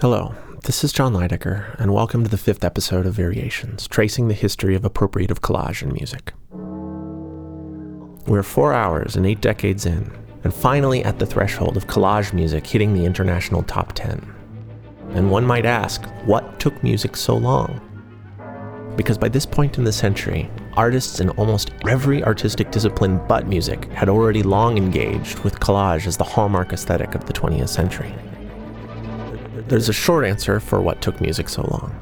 Hello, this is Jon Leidecker, and welcome to the fifth episode of Variations, tracing the history of appropriative collage in music. We're four hours and eight decades in, and finally at the threshold of collage music hitting the international top 10. And one might ask, what took music so long? Because by this point in the century, artists in almost every artistic discipline but music had already long engaged with collage as the hallmark aesthetic of the 20th century. There's a short answer for what took music so long.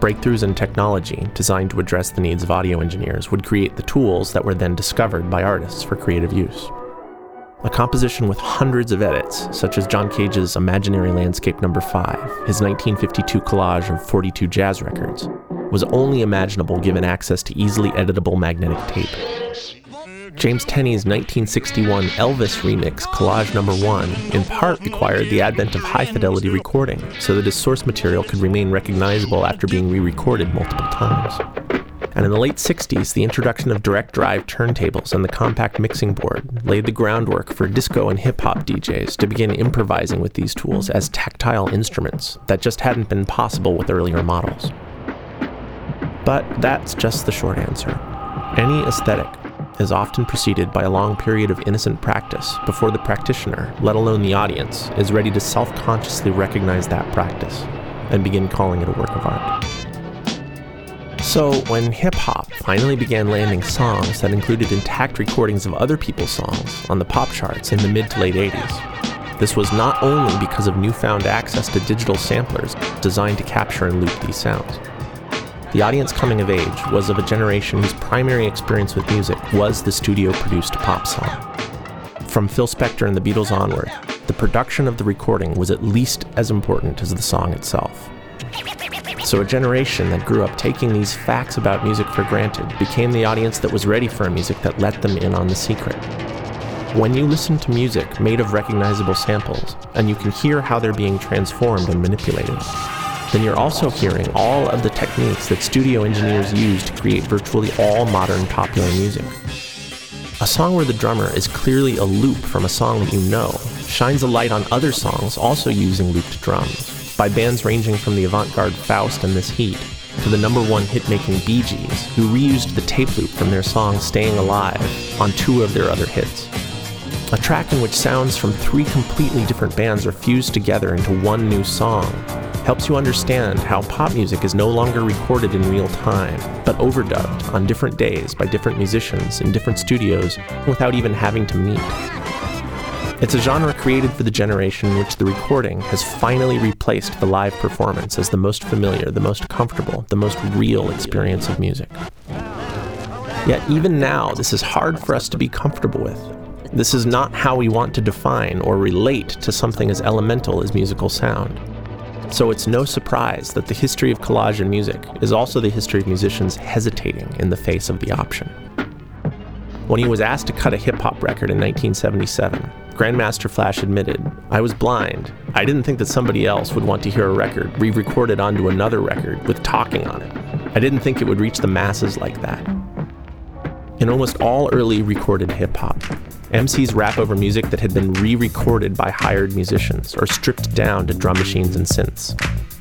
Breakthroughs in technology designed to address the needs of audio engineers would create the tools that were then discovered by artists for creative use. A composition with hundreds of edits, such as John Cage's Imaginary Landscape No. 5, his 1952 collage of 42 jazz records, was only imaginable given access to easily editable magnetic tape. James Tenney's 1961 Elvis remix, Collage Number One, in part required the advent of high fidelity recording so that his source material could remain recognizable after being re recorded multiple times. And in the late 60s, the introduction of direct drive turntables and the compact mixing board laid the groundwork for disco and hip hop DJs to begin improvising with these tools as tactile instruments that just hadn't been possible with earlier models. But that's just the short answer. Any aesthetic is often preceded by a long period of innocent practice before the practitioner, let alone the audience, is ready to self consciously recognize that practice and begin calling it a work of art. So, when hip hop finally began landing songs that included intact recordings of other people's songs on the pop charts in the mid to late 80s, this was not only because of newfound access to digital samplers designed to capture and loop these sounds. The audience coming of age was of a generation whose primary experience with music was the studio produced pop song. From Phil Spector and the Beatles onward, the production of the recording was at least as important as the song itself. So, a generation that grew up taking these facts about music for granted became the audience that was ready for a music that let them in on the secret. When you listen to music made of recognizable samples, and you can hear how they're being transformed and manipulated, then you're also hearing all of the techniques that studio engineers use to create virtually all modern popular music. A song where the drummer is clearly a loop from a song that you know shines a light on other songs also using looped drums, by bands ranging from the avant garde Faust and This Heat to the number one hit making Bee Gees, who reused the tape loop from their song Staying Alive on two of their other hits. A track in which sounds from three completely different bands are fused together into one new song helps you understand how pop music is no longer recorded in real time, but overdubbed on different days by different musicians in different studios without even having to meet. It's a genre created for the generation in which the recording has finally replaced the live performance as the most familiar, the most comfortable, the most real experience of music. Yet, even now, this is hard for us to be comfortable with. This is not how we want to define or relate to something as elemental as musical sound. So it's no surprise that the history of collage in music is also the history of musicians hesitating in the face of the option. When he was asked to cut a hip hop record in 1977, Grandmaster Flash admitted, I was blind. I didn't think that somebody else would want to hear a record re recorded onto another record with talking on it. I didn't think it would reach the masses like that. In almost all early recorded hip hop, MCs rap over music that had been re recorded by hired musicians or stripped down to drum machines and synths.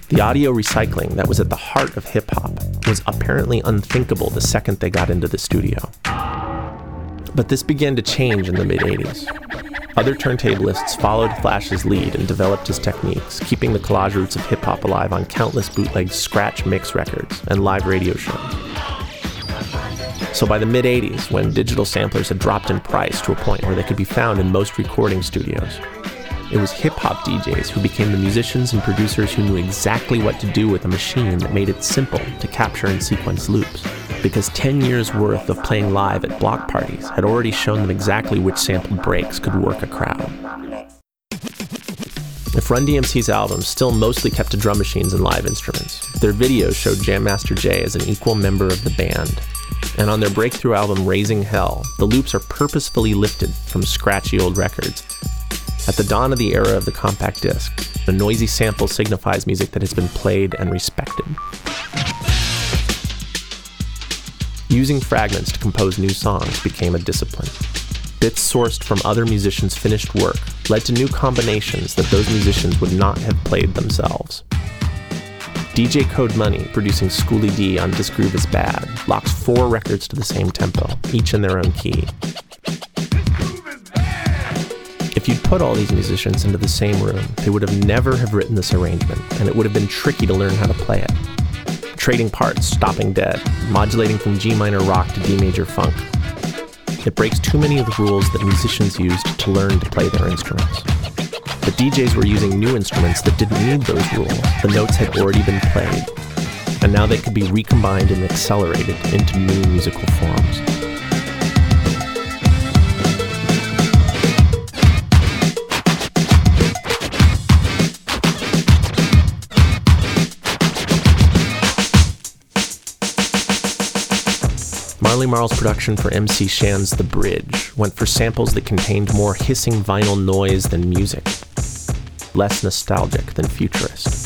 The audio recycling that was at the heart of hip hop was apparently unthinkable the second they got into the studio. But this began to change in the mid 80s. Other turntablists followed Flash's lead and developed his techniques, keeping the collage roots of hip hop alive on countless bootleg scratch mix records and live radio shows. So by the mid 80s, when digital samplers had dropped in price to a point where they could be found in most recording studios, it was hip hop DJs who became the musicians and producers who knew exactly what to do with a machine that made it simple to capture and sequence loops. Because 10 years worth of playing live at block parties had already shown them exactly which sampled breaks could work a crowd. If Run DMC's albums still mostly kept to drum machines and live instruments, their videos showed Jam Master Jay as an equal member of the band and on their breakthrough album Raising Hell, the loops are purposefully lifted from scratchy old records. At the dawn of the era of the compact disc, a noisy sample signifies music that has been played and respected. Using fragments to compose new songs became a discipline. bits sourced from other musicians' finished work led to new combinations that those musicians would not have played themselves. DJ Code Money, producing Schoolly D on This Groove is Bad, locks four records to the same tempo, each in their own key. If you'd put all these musicians into the same room, they would have never have written this arrangement, and it would have been tricky to learn how to play it. Trading parts, stopping dead, modulating from G minor rock to D major funk. It breaks too many of the rules that musicians used to learn to play their instruments. But DJs were using new instruments that didn't need those rules. The notes had already been played, and now they could be recombined and accelerated into new musical forms. Marley Marl's production for MC Shan's The Bridge went for samples that contained more hissing vinyl noise than music less nostalgic than futurist.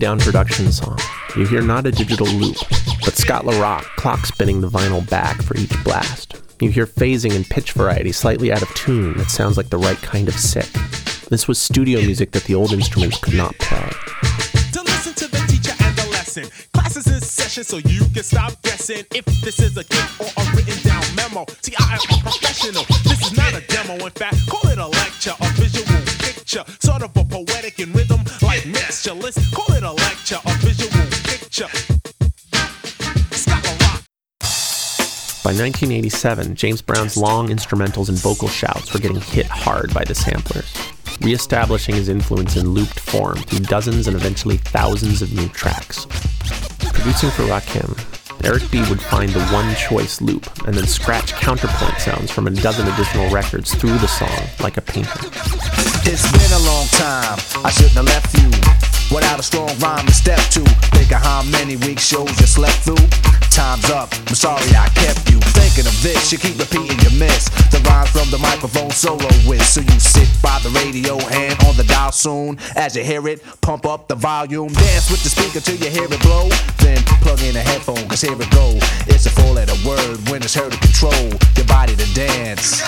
Down production song, you hear not a digital loop, but Scott LaRock clock spinning the vinyl back for each blast. You hear phasing and pitch variety slightly out of tune that sounds like the right kind of sick. This was studio music that the old instruments could not play. To listen to the teacher and the lesson. Classes in session so you can stop guessing if this is a gift or a written down memo. See, I am a professional. This is not a demo. In fact, call it a lecture, a visual picture, sort of a poetic in rhythm call it a lecture, a visual picture. By 1987, James Brown's long instrumentals and vocal shouts were getting hit hard by the samplers, re-establishing his influence in looped form through dozens and eventually thousands of new tracks. Producing for Rakim, Eric B. would find the one-choice loop and then scratch counterpoint sounds from a dozen additional records through the song like a painter. It's been a long time. I shouldn't have left you without a strong rhyme to step to. Think of how many week shows you slept through. Time's up. I'm sorry I kept you thinking of this. You keep repeating your miss. The rhymes from the microphone solo with. So you sit by the radio, hand on the dial soon. As you hear it, pump up the volume. Dance with the speaker till you hear it blow. Then plug in a headphone, cause here it go. It's a four letter word when it's heard to control your body to dance.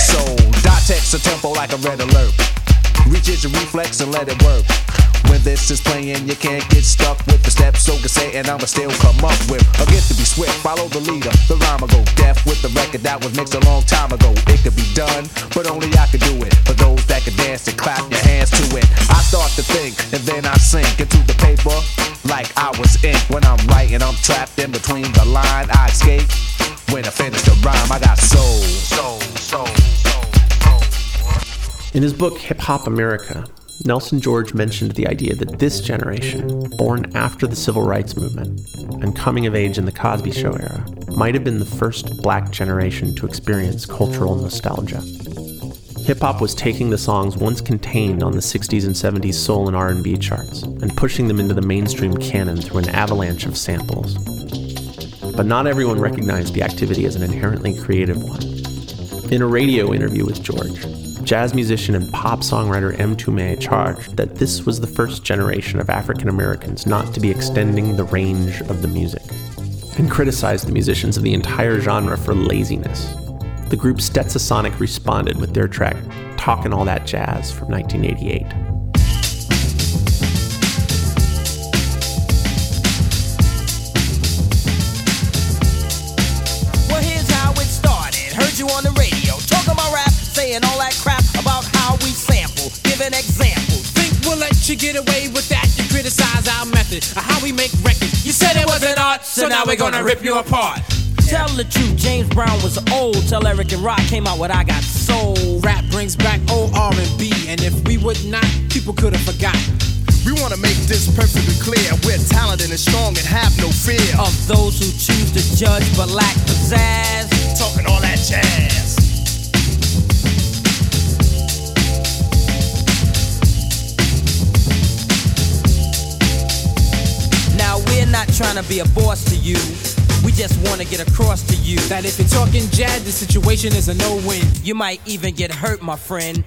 So, dot text a tempo like a red alert. Reach your reflex and let it work. When this is playing, you can't get stuck with the steps. So can say, and I'ma still come up with a gift to be swift. Follow the leader, the rhyme will go deaf with the record that was mixed a long time ago. It could be done, but only I could do it. For those that can dance and clap your hands to it. I start to think, and then I sink into the paper like I was ink. When I'm writing, I'm trapped in between the line. I escape. When I finish the rhyme, I got soul, soul, soul. In his book Hip Hop America, Nelson George mentioned the idea that this generation, born after the civil rights movement and coming of age in the Cosby Show era, might have been the first black generation to experience cultural nostalgia. Hip hop was taking the songs once contained on the 60s and 70s soul and R&B charts and pushing them into the mainstream canon through an avalanche of samples. But not everyone recognized the activity as an inherently creative one. In a radio interview with George, jazz musician and pop songwriter Mtume charged that this was the first generation of African Americans not to be extending the range of the music, and criticized the musicians of the entire genre for laziness. The group Stetsasonic responded with their track Talkin' All That Jazz from 1988. It art, so now we're gonna rip you apart. Tell the truth, James Brown was old. Tell Eric and Rock came out with I Got Soul. Rap brings back old R&B, and if we would not, people could have forgotten. We wanna make this perfectly clear. We're talented and strong and have no fear of those who choose to judge but lack pizzazz. Talking all that jazz. We're not trying to be a boss to you. We just want to get across to you that if you're talking jazz, the situation is a no-win. You might even get hurt, my friend.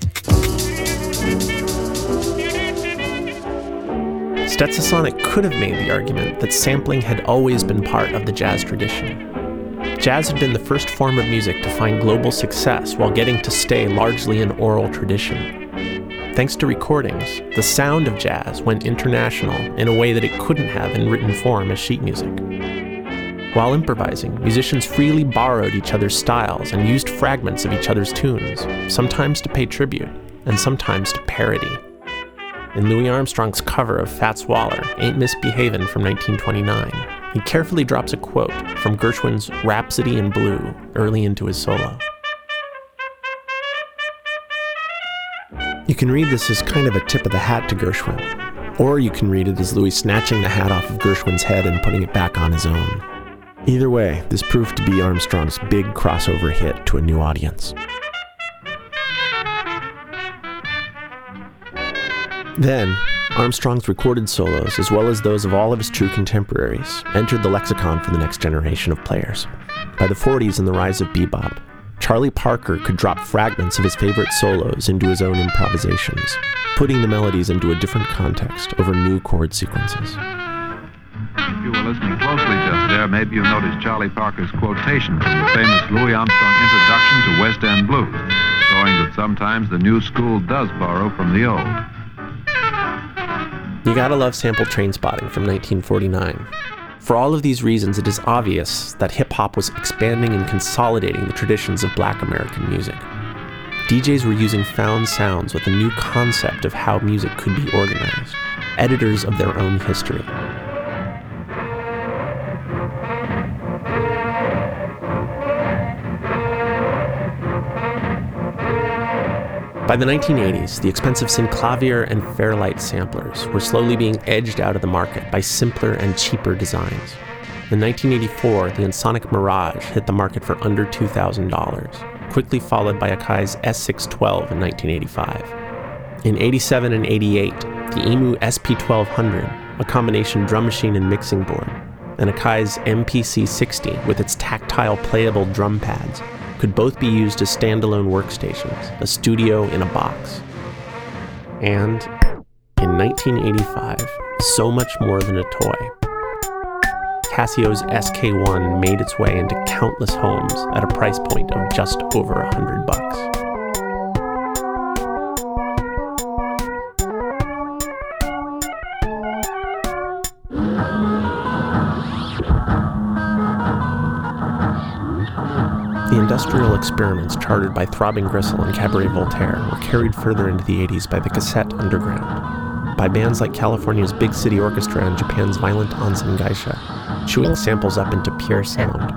Stetsasonic could have made the argument that sampling had always been part of the jazz tradition. Jazz had been the first form of music to find global success while getting to stay largely an oral tradition. Thanks to recordings, the sound of jazz went international in a way that it couldn't have in written form as sheet music. While improvising, musicians freely borrowed each other's styles and used fragments of each other's tunes, sometimes to pay tribute and sometimes to parody. In Louis Armstrong's cover of Fats Waller, Ain't Misbehavin' from 1929, he carefully drops a quote from Gershwin's Rhapsody in Blue early into his solo. You can read this as kind of a tip of the hat to Gershwin, or you can read it as Louis snatching the hat off of Gershwin's head and putting it back on his own. Either way, this proved to be Armstrong's big crossover hit to a new audience. Then, Armstrong's recorded solos, as well as those of all of his true contemporaries, entered the lexicon for the next generation of players. By the 40s and the rise of bebop, Charlie Parker could drop fragments of his favorite solos into his own improvisations, putting the melodies into a different context over new chord sequences. If you were listening closely just there, maybe you noticed Charlie Parker's quotation from the famous Louis Armstrong introduction to West End Blues, showing that sometimes the new school does borrow from the old. You gotta love sample train spotting from 1949. For all of these reasons, it is obvious that hip hop was expanding and consolidating the traditions of black American music. DJs were using found sounds with a new concept of how music could be organized, editors of their own history. By the 1980s, the expensive Synclavier and Fairlight samplers were slowly being edged out of the market by simpler and cheaper designs. In 1984, the Ensoniq Mirage hit the market for under $2,000, quickly followed by Akai's S612 in 1985. In 87 and 88, the EMU SP1200, a combination drum machine and mixing board, and Akai's MPC 60 with its tactile playable drum pads could both be used as standalone workstations, a studio in a box. And in 1985, so much more than a toy. Casio's SK1 made its way into countless homes at a price point of just over a hundred bucks. Industrial experiments charted by Throbbing Gristle and Cabaret Voltaire were carried further into the 80s by the cassette underground, by bands like California's Big City Orchestra and Japan's Violent Onsen Geisha, chewing samples up into pure sound.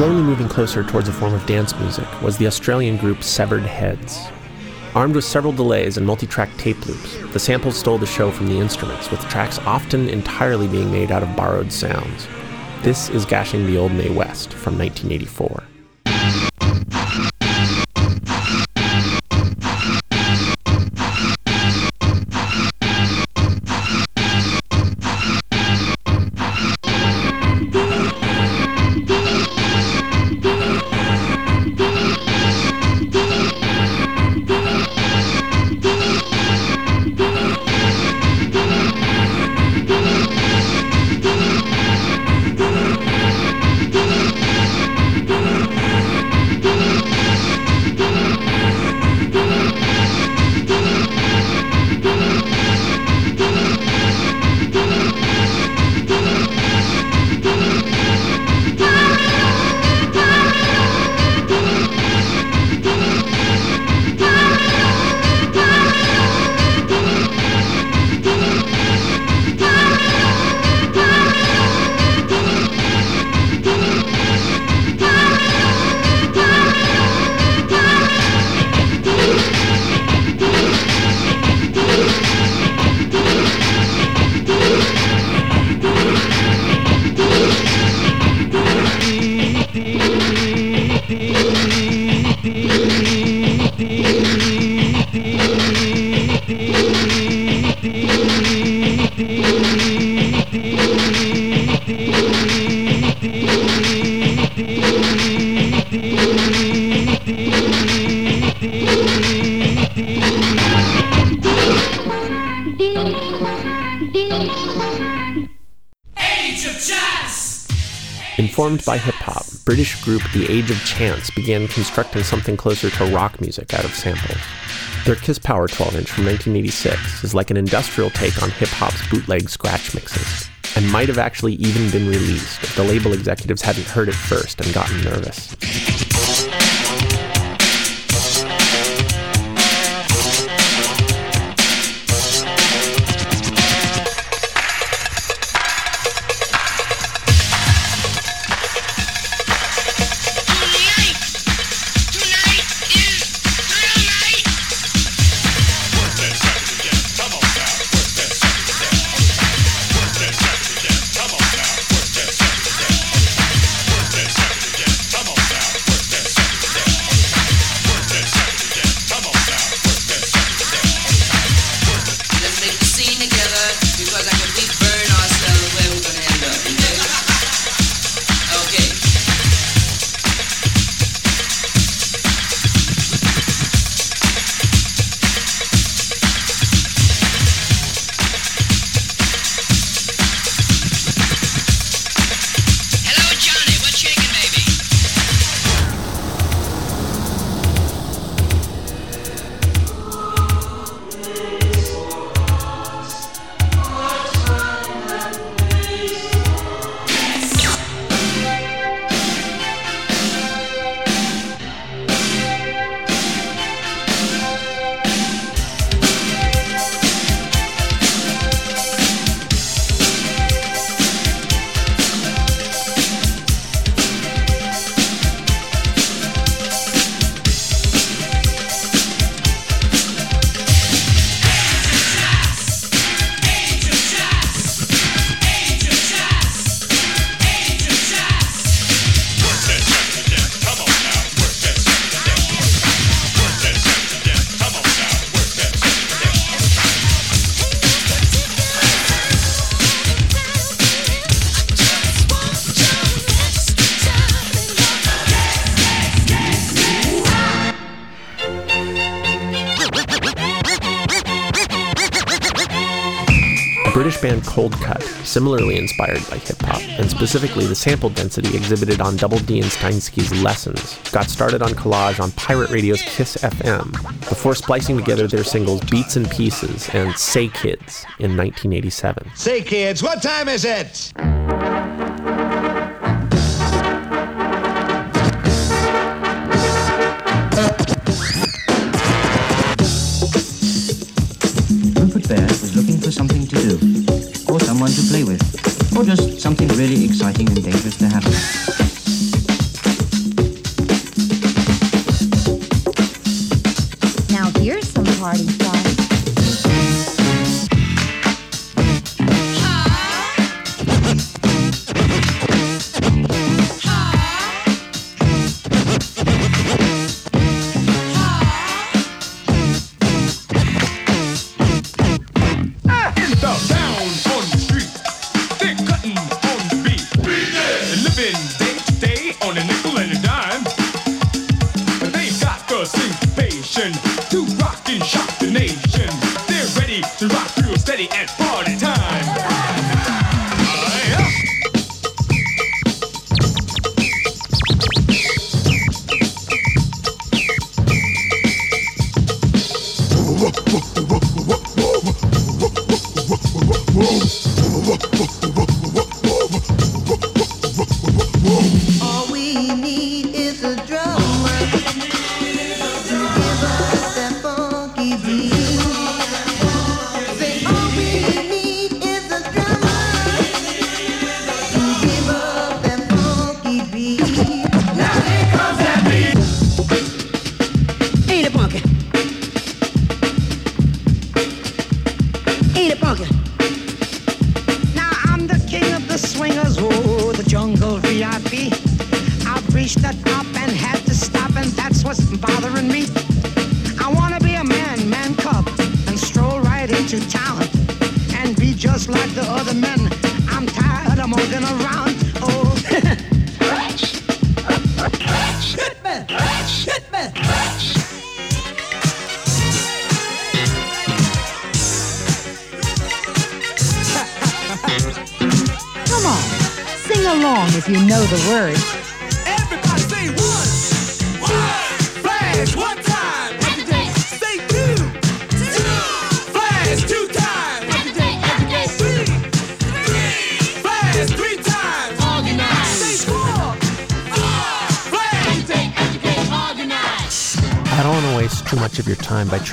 Slowly moving closer towards a form of dance music was the Australian group Severed Heads. Armed with several delays and multi track tape loops, the samples stole the show from the instruments, with tracks often entirely being made out of borrowed sounds. This is Gashing the Old Mae West from 1984. Age of Chance began constructing something closer to rock music out of samples. Their Kiss Power 12 inch from 1986 is like an industrial take on hip hop's bootleg scratch mixes, and might have actually even been released if the label executives hadn't heard it first and gotten nervous. Similarly inspired by hip hop, and specifically the sample density exhibited on Double D and Steinsky's Lessons, got started on collage on Pirate Radio's Kiss FM before splicing together their singles Beats and Pieces and Say Kids in 1987. Say, kids, what time is it? Exciting and dangerous to happen.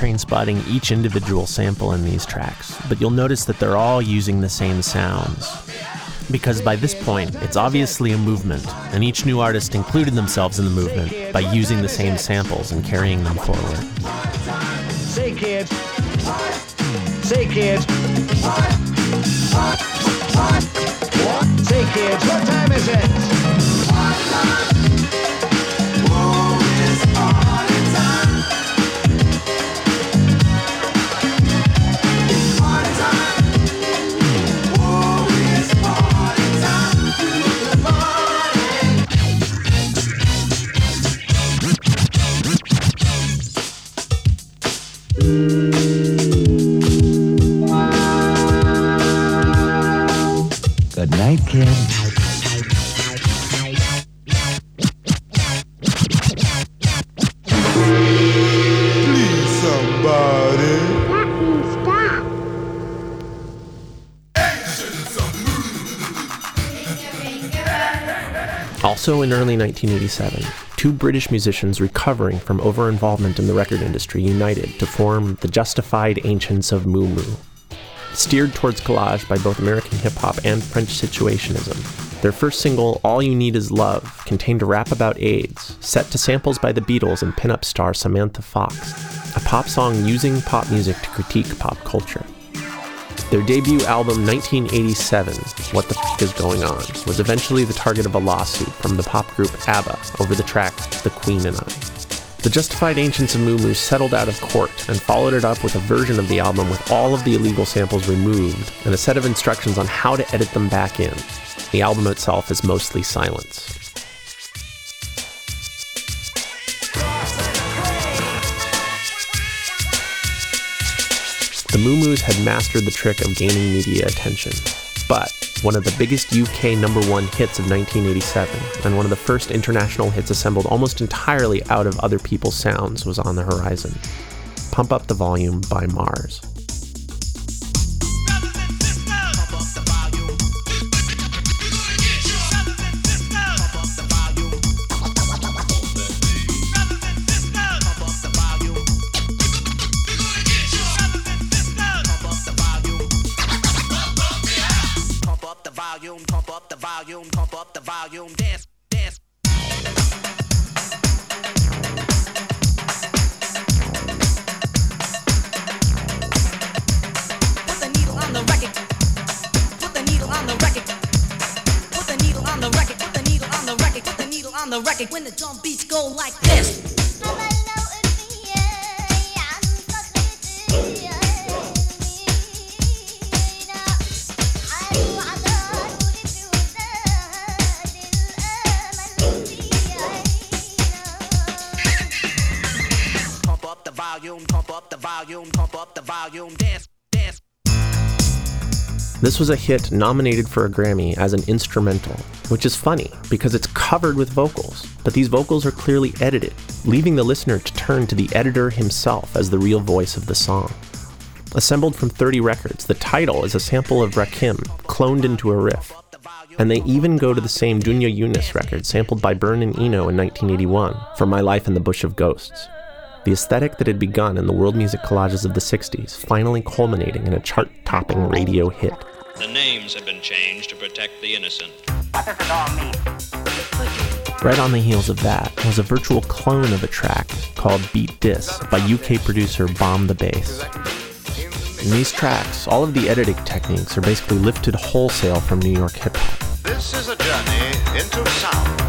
Train spotting each individual sample in these tracks, but you'll notice that they're all using the same sounds. Because by this point, it's obviously a movement, and each new artist included themselves in the movement by using the same samples and carrying them forward. Say, kids. Say, kids. Say, kids, what time is it? Night, kid. Also in early 1987, two British musicians recovering from over-involvement in the record industry united to form the Justified Ancients of Mu Mu. Steered towards collage by both American hip hop and French situationism, their first single, All You Need Is Love, contained a rap about AIDS, set to samples by the Beatles and pinup star Samantha Fox, a pop song using pop music to critique pop culture. Their debut album, 1987, What the F Is Going On, was eventually the target of a lawsuit from the pop group ABBA over the track The Queen and I. The Justified Ancients of Mu settled out of court and followed it up with a version of the album with all of the illegal samples removed and a set of instructions on how to edit them back in. The album itself is mostly silence. The Mu Mus had mastered the trick of gaining media attention. But one of the biggest UK number one hits of 1987, and one of the first international hits assembled almost entirely out of other people's sounds, was on the horizon. Pump Up the Volume by MARRS. Volume, pump up the volume, pump up the volume, dance, dance. Put the needle on the record. Put the needle on the record. Put the needle on the record. Put the needle on the record. Put the needle on the record. When the drum beats go like this. Volume, pump up the volume, dance, dance. This was a hit nominated for a Grammy as an instrumental, which is funny because it's covered with vocals, but these vocals are clearly edited, leaving the listener to turn to the editor himself as the real voice of the song. Assembled from 30 records, the title is a sample of Rakim, cloned into a riff. And they even go to the same Dunya Yunis record sampled by Byrne and Eno in 1981 for My Life in the Bush of Ghosts. The aesthetic that had begun in the world music collages of the 60s finally culminating in a chart topping radio hit. The names have been changed to protect the innocent. Right on the heels of that was a virtual clone of a track called Beat Dis by UK producer Bomb the Bass. In these tracks, all of the editing techniques are basically lifted wholesale from New York hip hop. This is a journey into sound.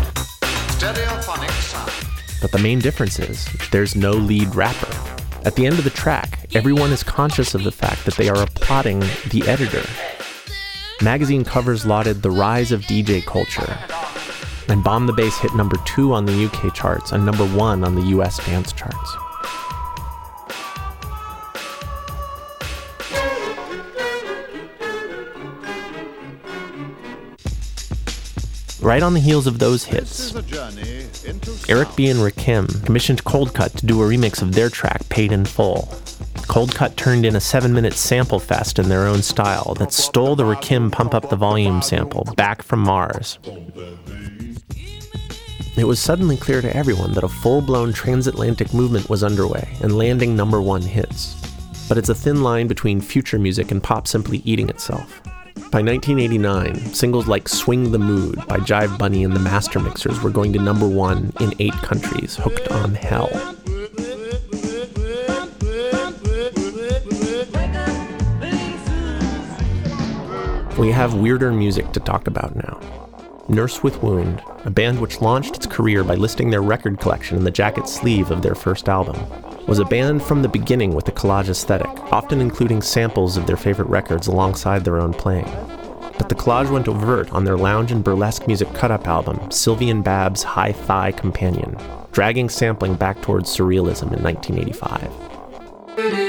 Stereophonic sound. But the main difference is there's no lead rapper. At the end of the track, everyone is conscious of the fact that they are applauding the editor. Magazine covers lauded the rise of DJ culture, and Bomb the Bass hit number two on the UK charts and number one on the US dance charts. Right on the heels of those hits, Eric B. and Rakim commissioned Coldcut to do a remix of their track Paid in Full. Coldcut turned in a seven minute sample fest in their own style that stole the Rakim Pump Up the Volume sample back from MARRS. It was suddenly clear to everyone that a full blown transatlantic movement was underway and landing number one hits. But it's a thin line between future music and pop simply eating itself. By 1989, singles like Swing the Mood by Jive Bunny and the Master Mixers were going to number one in eight countries, hooked on hell. We have weirder music to talk about now. Nurse with Wound, a band which launched its career by listing their record collection in the jacket sleeve of their first album, was a band from the beginning with a collage aesthetic, often including samples of their favorite records alongside their own playing. But the collage went overt on their lounge and burlesque music cut-up album, Sylvie and Babs Hi-Fi Companion, dragging sampling back towards surrealism in 1985.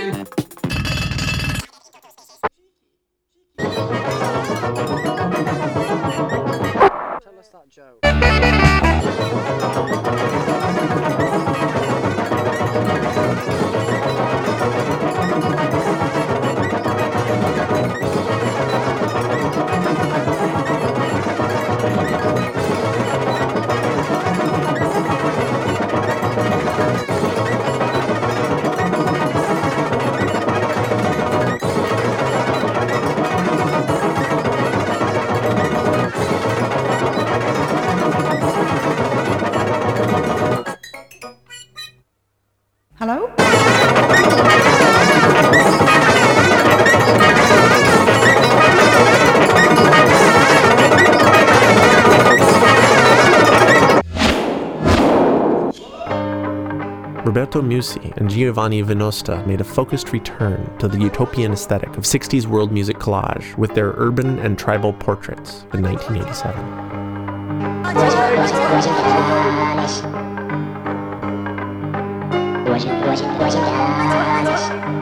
Roberto Musi and Giovanni Venosta made a focused return to the utopian aesthetic of 60s world music collage with their urban and tribal portraits in 1987.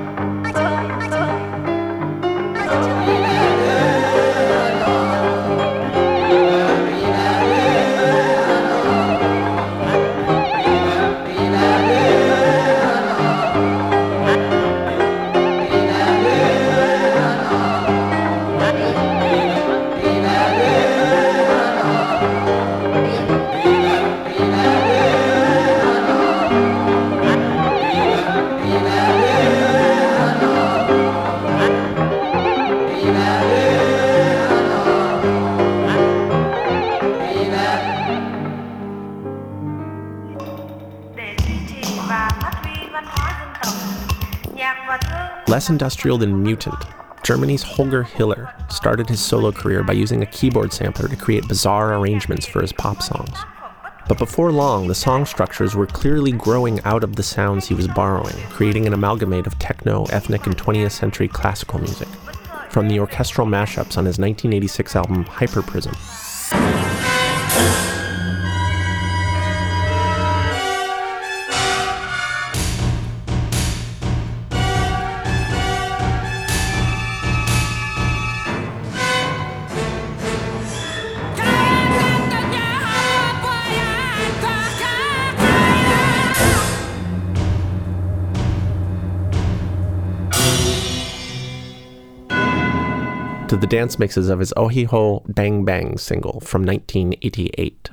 Industrial than Mutant, Germany's Holger Hiller started his solo career by using a keyboard sampler to create bizarre arrangements for his pop songs. But before long, the song structures were clearly growing out of the sounds he was borrowing, creating an amalgamate of techno, ethnic, and 20th century classical music. From the orchestral mashups on his 1986 album Hyperprism. Dance mixes of his Ohiho Bang Bang single from 1988.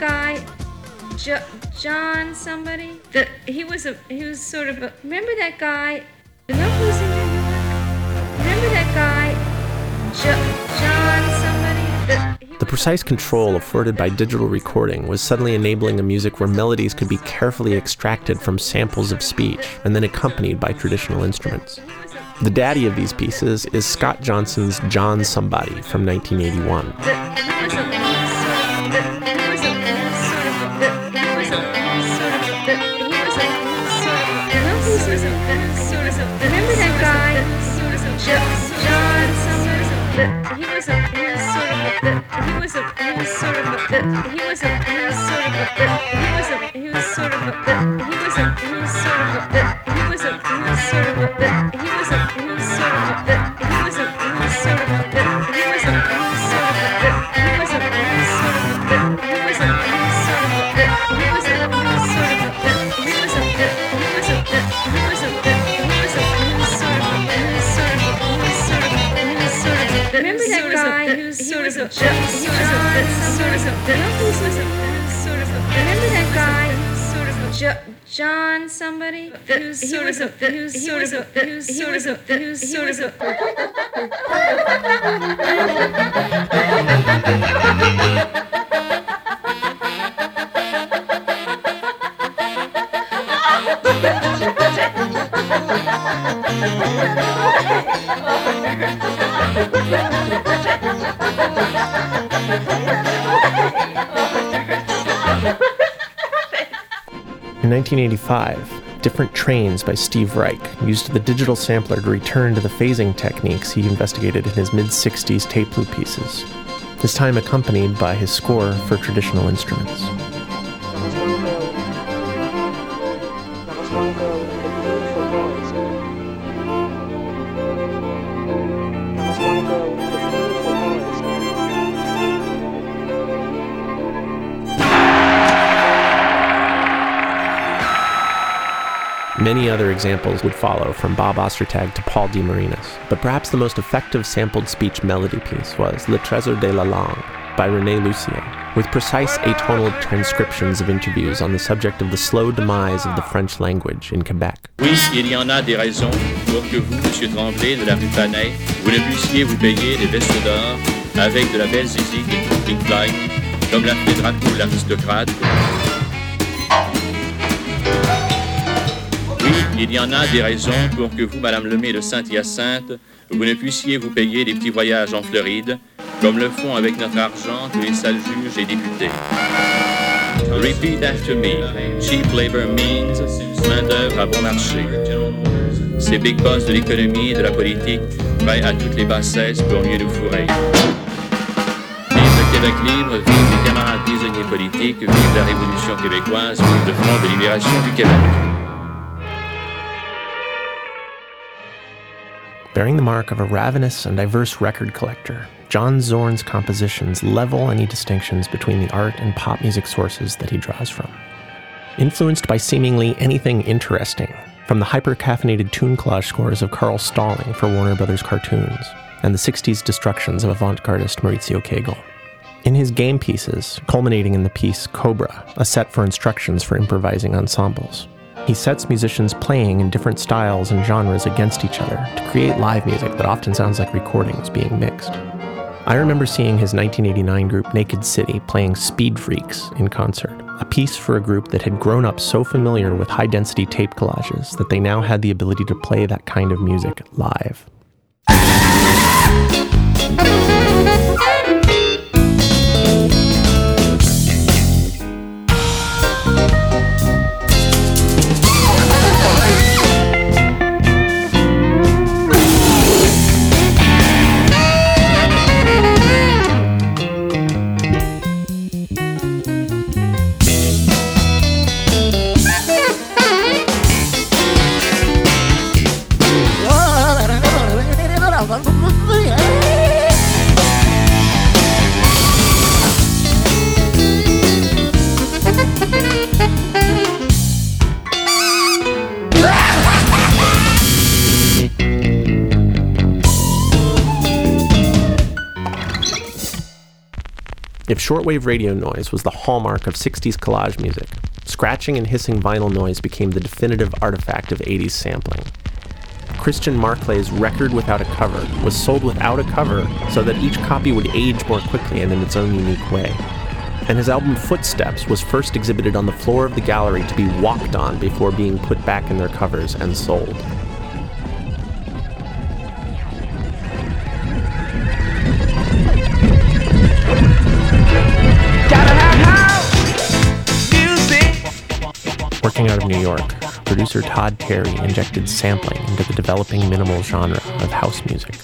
Guy, jo- John somebody? The, he was a he was sort of a. Remember that guy? You know who's in New York? Remember that guy, jo- John somebody? The, The precise control afforded by digital recording was suddenly enabling a music where melodies could be carefully extracted from samples of speech and then accompanied by traditional instruments. The daddy of these pieces is Scott Johnson's John Somebody from 1981. He John somebody? Who's sort of who's sort of who's sort of who's sort of. Ha! In 1985, Different Trains by Steve Reich used the digital sampler to return to the phasing techniques he investigated in his mid 60s tape loop pieces, this time accompanied by his score for traditional instruments. Examples would follow from Bob Ostertag to Paul DeMarinis, but perhaps the most effective sampled speech melody piece was Le Trésor de la Langue by René Lussier, with precise atonal transcriptions of interviews on the subject of the slow demise of the French language in Quebec. Oui, il y en a des raisons pour que vous, Monsieur Tremblay de la rue Panet, vous ne puissiez vous payer des vestes d'or avec de la belle zizi et Floyd, comme l'a fait Drapeau l'aristocrate. Oui, il y en a des raisons pour que vous, Madame Lemay de Saint-Hyacinthe, vous ne puissiez vous payer des petits voyages en Floride, comme le font avec notre argent tous les sales juges et députés. Repeat after me. Cheap labor means main-d'œuvre à bon marché. Ces big boss de l'économie et de la politique prêts à toutes les bassesses pour mieux nous fourrer. Vive le Québec libre, vive les camarades prisonniers politiques, vive la Révolution québécoise, vive le Front de libération du Québec. Bearing the mark of a ravenous and diverse record collector, John Zorn's compositions level any distinctions between the art and pop music sources that he draws from. Influenced by seemingly anything interesting, from the hyper caffeinated tune collage scores of Carl Stalling for Warner Brothers cartoons, and the 60s destructions of avant gardist Mauricio Kagel. In his game pieces, culminating in the piece Cobra, a set for instructions for improvising ensembles, he sets musicians playing in different styles and genres against each other to create live music that often sounds like recordings being mixed. I remember seeing his 1989 group Naked City playing Speed Freaks in concert, a piece for a group that had grown up so familiar with high density tape collages that they now had the ability to play that kind of music live. Shortwave radio noise was the hallmark of 60s collage music. Scratching and hissing vinyl noise became the definitive artifact of 80s sampling. Christian Marclay's Record Without a Cover was sold without a cover so that each copy would age more quickly and in its own unique way. And his album Footsteps was first exhibited on the floor of the gallery to be walked on before being put back in their covers and sold. Working out of New York, producer Todd Terry injected sampling into the developing minimal genre of house music.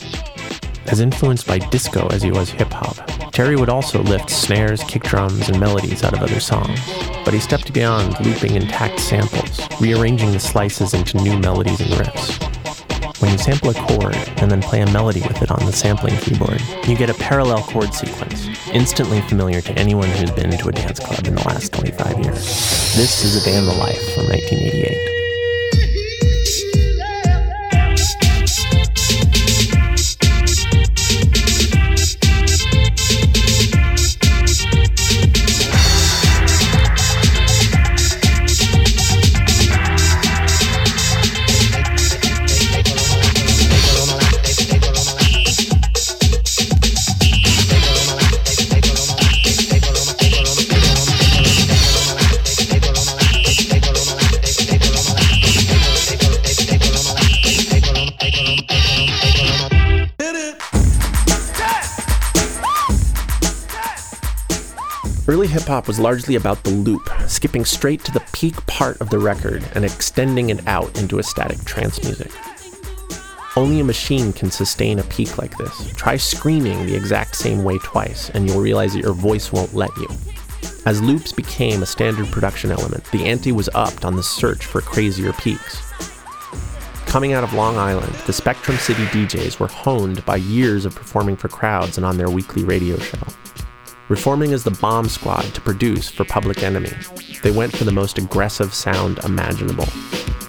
As influenced by disco as he was hip hop, Terry would also lift snares, kick drums, and melodies out of other songs. But he stepped beyond looping intact samples, rearranging the slices into new melodies and riffs. When you sample a chord and then play a melody with it on the sampling keyboard, you get a parallel chord sequence, instantly familiar to anyone who's been to a dance club in the last 25 years. This is A Day in the Life from 1988. Hop was largely about the loop, skipping straight to the peak part of the record and extending it out into ecstatic trance music. Only a machine can sustain a peak like this. Try screaming the exact same way twice, and you'll realize that your voice won't let you. As loops became a standard production element, the ante was upped on the search for crazier peaks. Coming out of Long Island, the Spectrum City DJs were honed by years of performing for crowds and on their weekly radio show. Reforming as the bomb squad to produce for Public Enemy, they went for the most aggressive sound imaginable.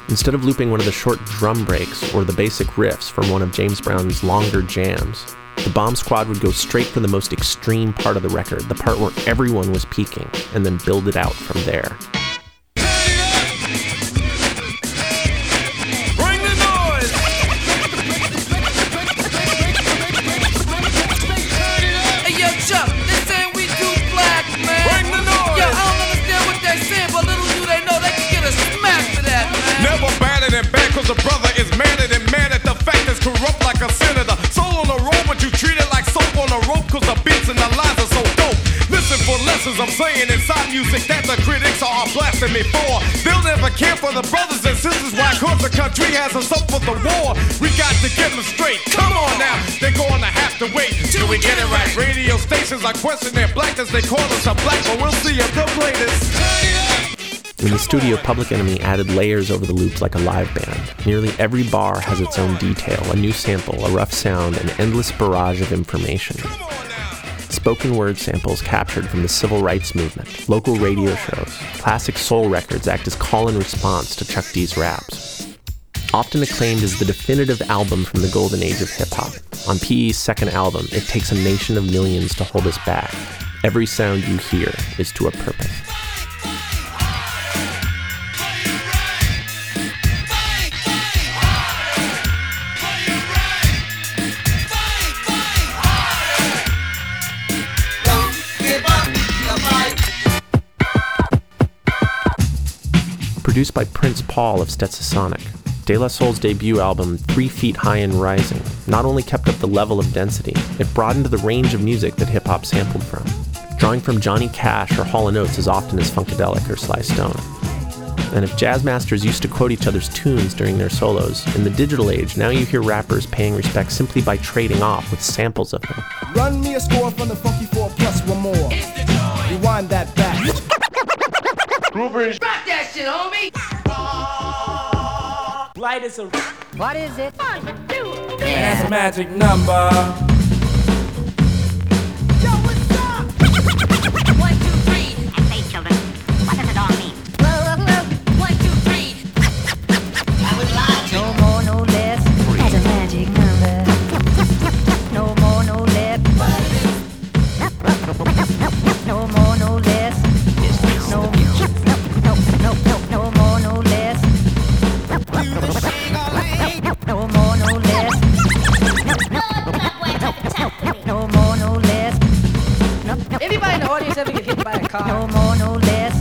Instead of looping one of the short drum breaks or the basic riffs from one of James Brown's longer jams, the bomb squad would go straight for the most extreme part of the record, the part where everyone was peaking, and then build it out from there. For I'm saying inside music that the critics are blasting me for. They'll never care for the brothers and sisters. Why? Cause the country has us up for the war. We got to get them straight. Come on now, they're gonna have to wait till we get it right. Radio stations are questioning their blackness. They call us a black, but we'll see if they'll play this. In the studio, Public Enemy added layers over the loops like a live band. Nearly every bar has its own detail, a new sample, a rough sound, an endless barrage of information. Spoken word samples captured from the civil rights movement, local radio shows, classic soul records act as call and response to Chuck D's raps. Often acclaimed as the definitive album from the golden age of hip hop, on PE's second album, it takes a nation of millions to hold us back. Every sound you hear is to a purpose. Produced by Prince Paul of Stetsasonic, De La Soul's debut album, Three Feet High and Rising, not only kept up the level of density, it broadened the range of music that hip hop sampled from, drawing from Johnny Cash or Hall & Oates as often as Funkadelic or Sly Stone. And if jazz masters used to quote each other's tunes during their solos, in the digital age, now you hear rappers paying respect simply by trading off with samples of them. Run me a score from the Funky 4 plus one more. Rewind that back. Groovers. Rock that shit, homie. Light is a. What is it? One, two, three. That's a magic number. Car? No more, no less.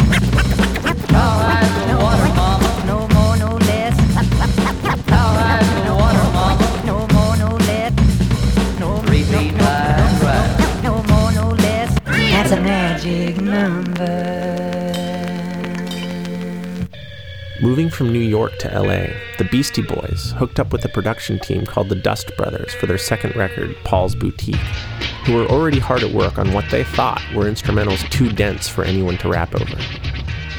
All right, no water, mama. No more, no less. All right, no water, mama. No more, no less. No repeat right, right. No more, no less. That's a magic number. Moving from New York to LA, the Beastie Boys hooked up with a production team called the Dust Brothers for their second record, Paul's Boutique, who were already hard at work on what they thought were instrumentals too dense for anyone to rap over.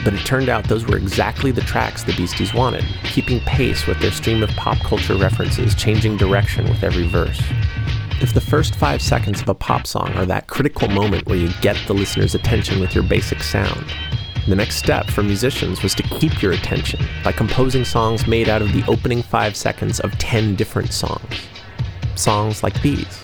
But it turned out those were exactly the tracks the Beasties wanted, keeping pace with their stream of pop culture references changing direction with every verse. If the first five seconds of a pop song are that critical moment where you get the listener's attention with your basic sound, the next step for musicians was to keep your attention by composing songs made out of the opening five seconds of 10 different songs. Songs like these.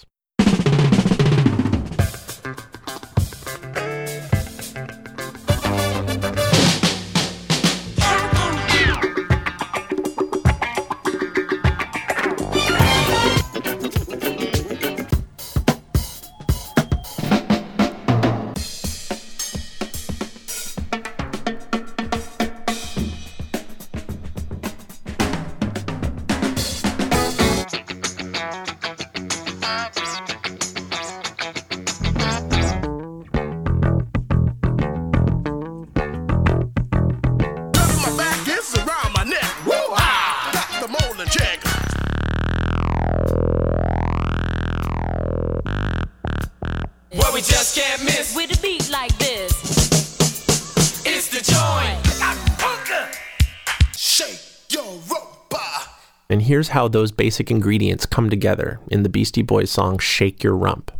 How those basic ingredients come together in the Beastie Boys song Shake Your Rump.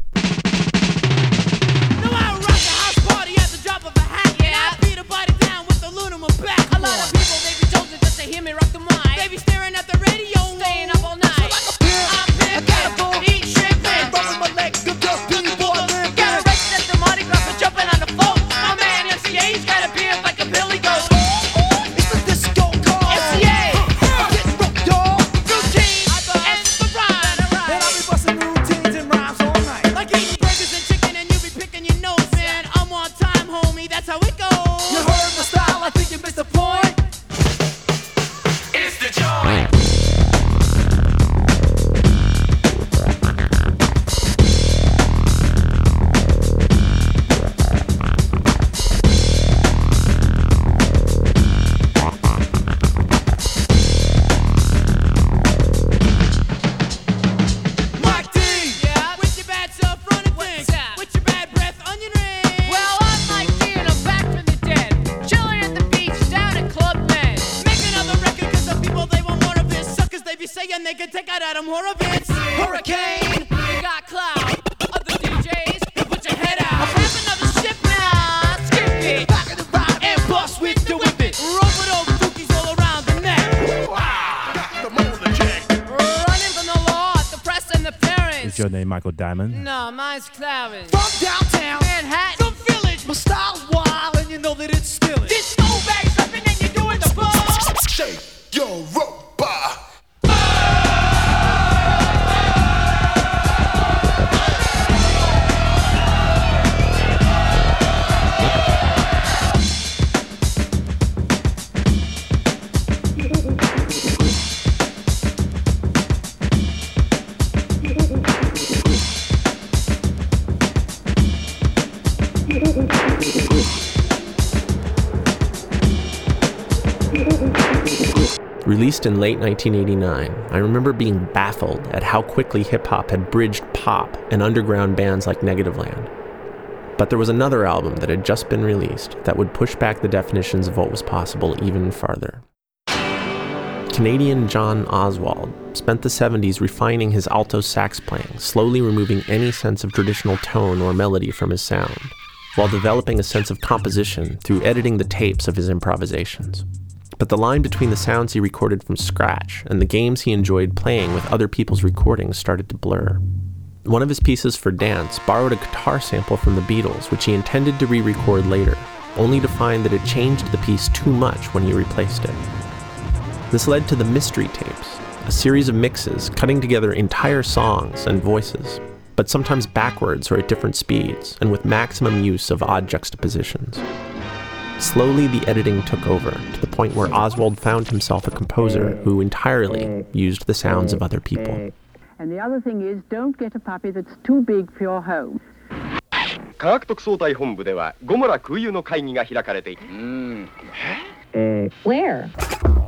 Released in late 1989, I remember being baffled at how quickly hip hop had bridged pop and underground bands like Negativland. But there was another album that had just been released that would push back the definitions of what was possible even farther. Canadian John Oswald spent the 70s refining his alto sax playing, slowly removing any sense of traditional tone or melody from his sound, while developing a sense of composition through editing the tapes of his improvisations. But the line between the sounds he recorded from scratch and the games he enjoyed playing with other people's recordings started to blur. One of his pieces for dance borrowed a guitar sample from the Beatles, which he intended to re record later, only to find that it changed the piece too much when he replaced it. This led to the Mystery Tapes, a series of mixes cutting together entire songs and voices. but sometimes backwards or at different speeds, and with maximum use of odd juxtapositions. Slowly, the editing took over, to the point where Oswald found himself a composer who entirely used the sounds of other people. And the other thing is, don't get a puppy that's too big for your home. 科学特捜隊本部ではゴモラ空輸の会議が開かれている。 Where?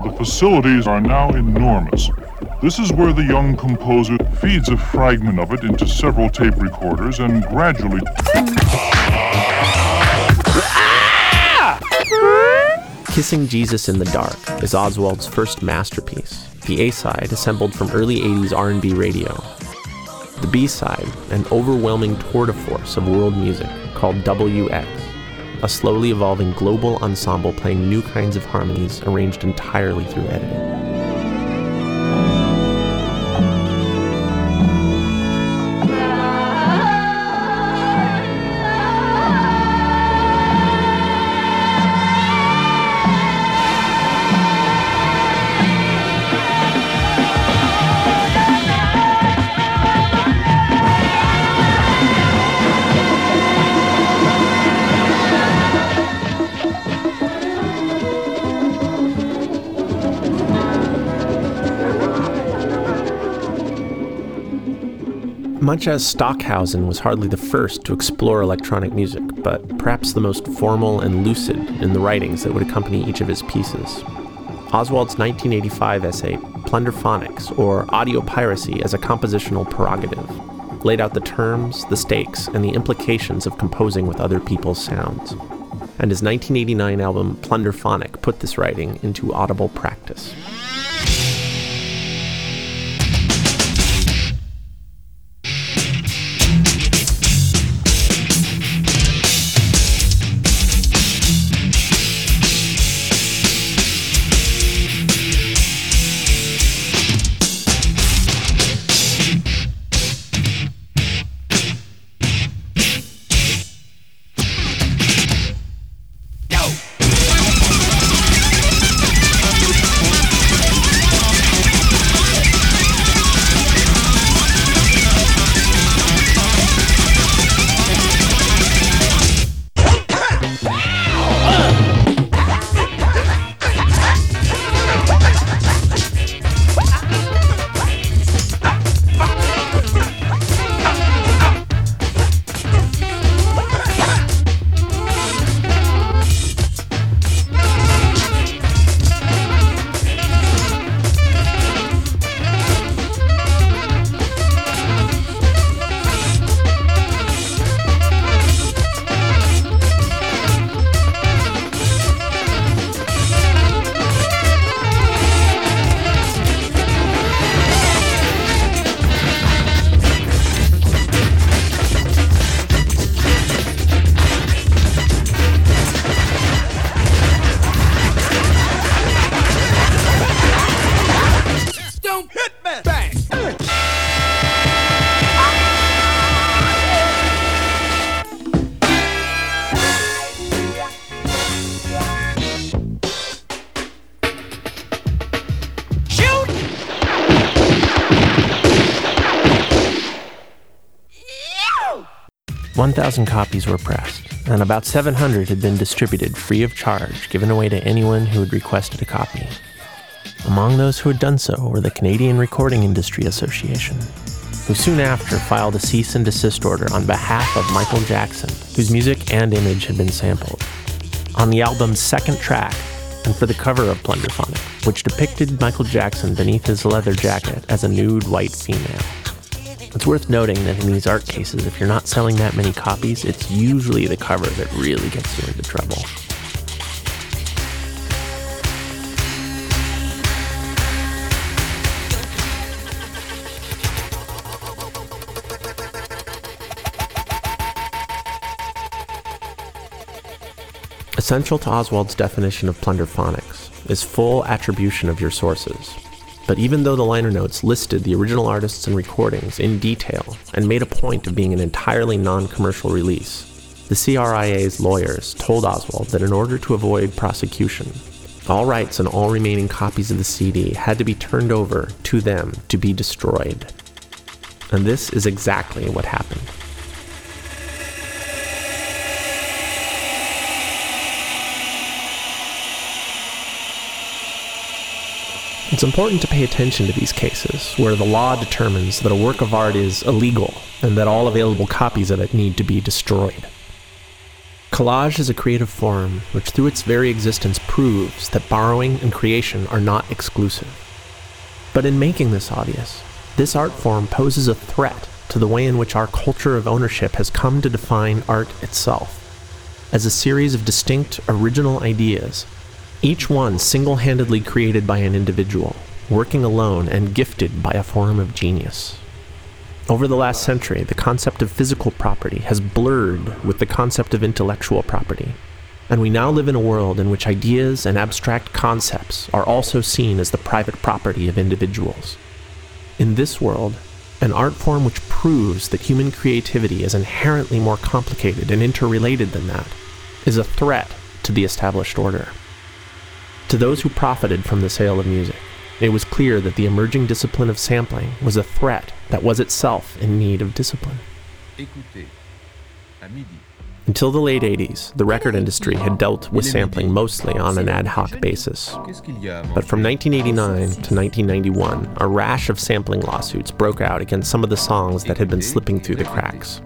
The facilities are now enormous. This is where the young composer feeds a fragment of it into several tape recorders and gradually. Kissing Jesus in the Dark is Oswald's first masterpiece, the A-side assembled from early 80s R&B radio. The B-side, an overwhelming tour de force of world music called WX, a slowly evolving global ensemble playing new kinds of harmonies arranged entirely through editing. Much as Stockhausen was hardly the first to explore electronic music, but perhaps the most formal and lucid in the writings that would accompany each of his pieces. Oswald's 1985 essay, Plunderphonics, or Audio Piracy as a Compositional Prerogative, laid out the terms, the stakes, and the implications of composing with other people's sounds. And his 1989 album, Plunderphonic, put this writing into audible practice. 1,000 copies were pressed, and about 700 had been distributed free of charge, given away to anyone who had requested a copy. Among those who had done so were the Canadian Recording Industry Association, who soon after filed a cease and desist order on behalf of Michael Jackson, whose music and image had been sampled. On the album's second track, and for the cover of Plunderphonic, which depicted Michael Jackson beneath his leather jacket as a nude white female. It's worth noting that in these art cases, if you're not selling that many copies, it's usually the cover that really gets you into trouble. Essential to Oswald's definition of plunderphonics is full attribution of your sources. But even though the liner notes listed the original artists and recordings in detail and made a point of being an entirely non commercial release, the CRIA's lawyers told Oswald that in order to avoid prosecution, all rights and all remaining copies of the CD had to be turned over to them to be destroyed. And this is exactly what happened. Important to pay attention to these cases where the law determines that a work of art is illegal and that all available copies of it need to be destroyed. Collage is a creative form which, through its very existence, proves that borrowing and creation are not exclusive. But in making this obvious, this art form poses a threat to the way in which our culture of ownership has come to define art itself as a series of distinct, original ideas, each one single handedly created by an individual, working alone and gifted by a form of genius. Over the last century, the concept of physical property has blurred with the concept of intellectual property, and we now live in a world in which ideas and abstract concepts are also seen as the private property of individuals. In this world, an art form which proves that human creativity is inherently more complicated and interrelated than that is a threat to the established order. To those who profited from the sale of music, it was clear that the emerging discipline of sampling was a threat that was itself in need of discipline. Écoutez, à midi. Until the late 80s, the record industry had dealt with sampling mostly on an ad hoc basis. But from 1989 to 1991, a rash of sampling lawsuits broke out against some of the songs that had been slipping through the cracks.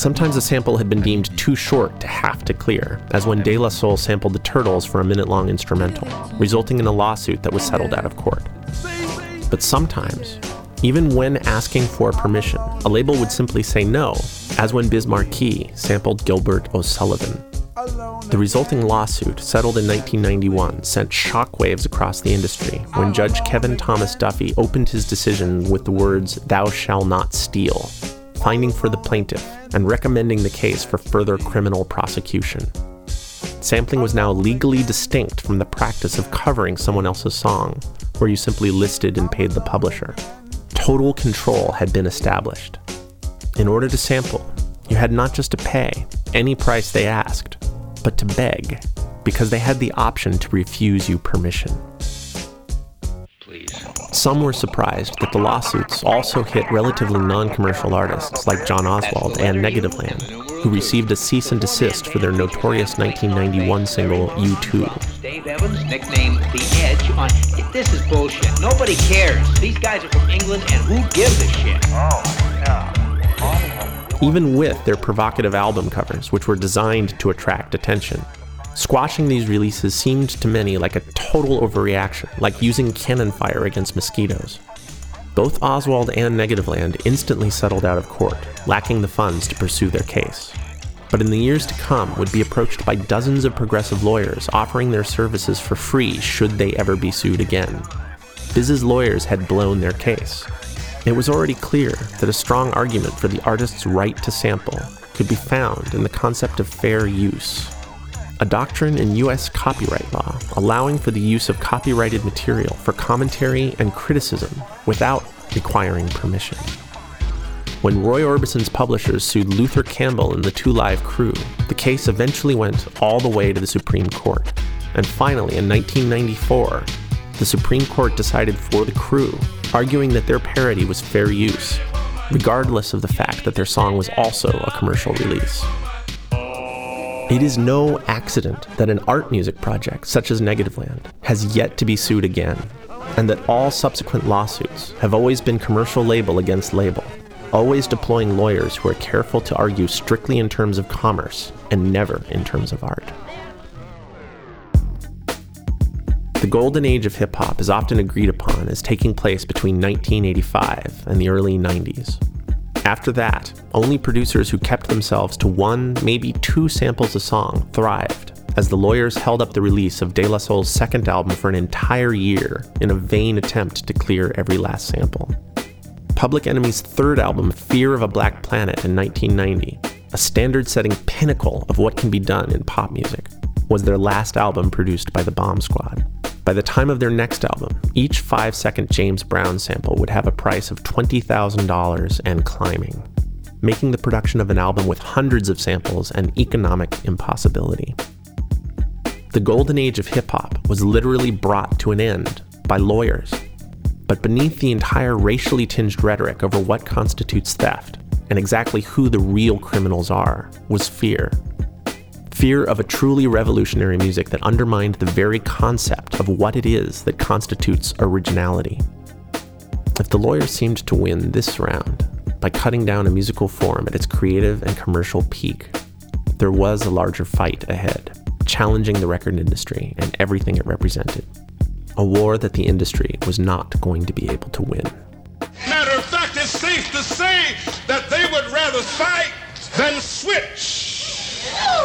Sometimes a sample had been deemed too short to have to clear, as when De La Soul sampled the Turtles for a minute long instrumental, resulting in a lawsuit that was settled out of court. But sometimes, even when asking for permission, a label would simply say no, as when Biz Markie sampled Gilbert O'Sullivan. The resulting lawsuit, settled in 1991, sent shockwaves across the industry when Judge Kevin Thomas Duffy opened his decision with the words, Thou shall not steal, finding for the plaintiff and recommending the case for further criminal prosecution. Sampling was now legally distinct from the practice of covering someone else's song, where you simply listed and paid the publisher. Total control had been established. In order to sample, you had not just to pay any price they asked, but to beg, because they had the option to refuse you permission. Some were surprised that the lawsuits also hit relatively non commercial artists like John Oswald and Negativland, who received a cease and desist for their notorious 1991 single U2. Dave Evans, nicknamed The Edge, on This is bullshit. Nobody cares. These guys are from England, and who gives a shit? Even with their provocative album covers, which were designed to attract attention, Squashing these releases seemed to many like a total overreaction, like using cannon fire against mosquitoes. Both Oswald and Negativland instantly settled out of court, lacking the funds to pursue their case. But in the years to come, would be approached by dozens of progressive lawyers offering their services for free should they ever be sued again. Biz's lawyers had blown their case. It was already clear that a strong argument for the artist's right to sample could be found in the concept of fair use a doctrine in U.S. copyright law allowing for the use of copyrighted material for commentary and criticism without requiring permission. When Roy Orbison's publishers sued Luther Campbell and the Two Live Crew, the case eventually went all the way to the Supreme Court. And finally, in 1994, the Supreme Court decided for the crew, arguing that their parody was fair use, regardless of the fact that their song was also a commercial release. It is no accident that an art music project such as Negativland has yet to be sued again, and that all subsequent lawsuits have always been commercial label against label, always deploying lawyers who are careful to argue strictly in terms of commerce and never in terms of art. The golden age of hip hop is often agreed upon as taking place between 1985 and the early 90s. After that, only producers who kept themselves to one, maybe two samples a song thrived, as the lawyers held up the release of De La Soul's second album for an entire year in a vain attempt to clear every last sample. Public Enemy's third album, Fear of a Black Planet, in 1990, a standard setting pinnacle of what can be done in pop music, was their last album produced by the Bomb Squad. By the time of their next album, each five second James Brown sample would have a price of $20,000 and climbing, making the production of an album with hundreds of samples an economic impossibility. The golden age of hip hop was literally brought to an end by lawyers. But beneath the entire racially tinged rhetoric over what constitutes theft and exactly who the real criminals are was fear fear of a truly revolutionary music that undermined the very concept of what it is that constitutes originality. If the lawyer seemed to win this round by cutting down a musical form at its creative and commercial peak, there was a larger fight ahead, challenging the record industry and everything it represented. A war that the industry was not going to be able to win. Matter of fact, it's safe to say that they would rather fight than switch.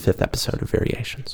fifth episode of Variations.